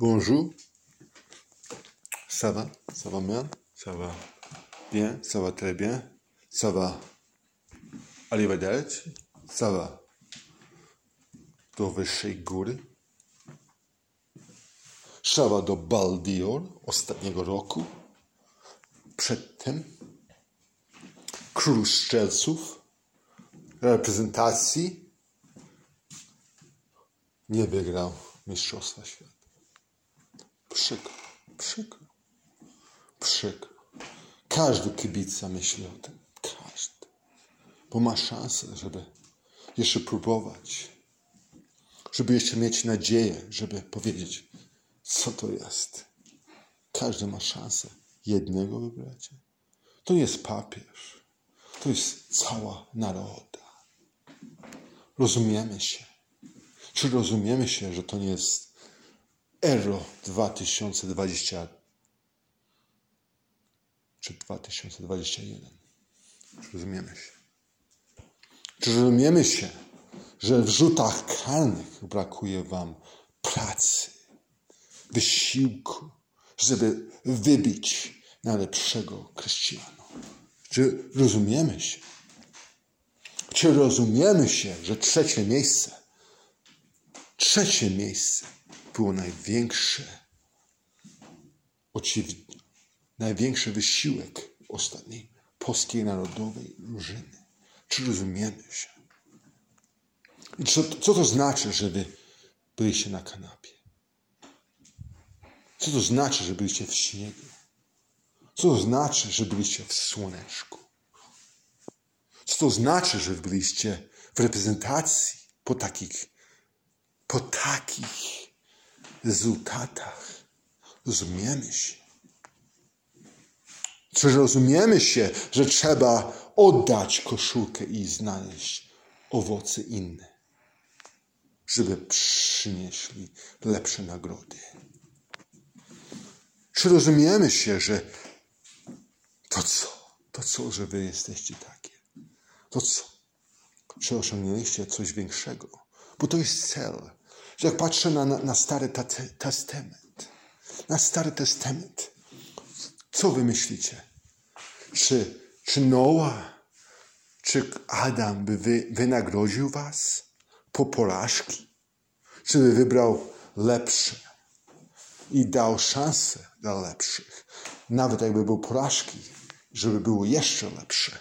Bonjour. Ça va? Ça va bien? Ça va. Bien? Ça va très bien? Ça va. Arrivederci. Ça va. Do wyższej góry Szawa do Baldior ostatniego roku? Przedtem? Król strzelców? Reprezentacji? Nie wygrał Mistrzostwa Świata. Przykro, przykro, przykro. Każdy kibica myśli o tym. Każdy. Bo ma szansę, żeby jeszcze próbować. Żeby jeszcze mieć nadzieję, żeby powiedzieć, co to jest. Każdy ma szansę jednego wybrać. To nie jest papież. To jest cała naroda. Rozumiemy się. Czy rozumiemy się, że to nie jest Euro 2020 czy 2021? Czy rozumiemy się? Czy rozumiemy się, że w rzutach karnych brakuje wam pracy, wysiłku, żeby wybić najlepszego chrześcijana? Czy rozumiemy się? Czy rozumiemy się, że trzecie miejsce, trzecie miejsce było największe, największy wysiłek ostatniej polskiej narodowej drużyny? Czy rozumiemy się? I co, co to znaczy, że wy byliście na kanapie? Co to znaczy, że byliście w śniegu? Co to znaczy, że byliście w słoneczku? Co to znaczy, że byliście w reprezentacji po takich, po takich rezultatach? Rozumiemy się. Czy rozumiemy się, że trzeba oddać koszulkę i znaleźć owoce inne, żeby przynieśli lepsze nagrody? Czy rozumiemy się, że to co? To co, że wy jesteście takie? To co? Czy osiągnęliście coś większego? Bo to jest cel. Że jak patrzę na, na, Stary Testament, na Stary Testament, co wy myślicie? Czy, czy Noa, czy Adam by wy, wynagrodził was po porażki? Czy by wybrał lepsze i dał szansę dla lepszych? Nawet jakby był porażki, żeby było jeszcze lepsze.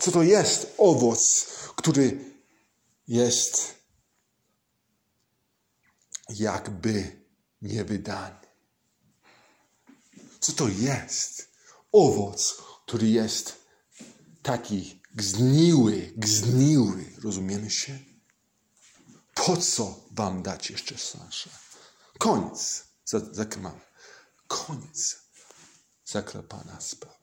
Co to jest owoc, który jest jakby niewydany? Co to jest owoc, który jest taki gzniły, gzniły, rozumiemy się? Po co wam dać jeszcze szansę? Koniec. Zaklepana sprawa.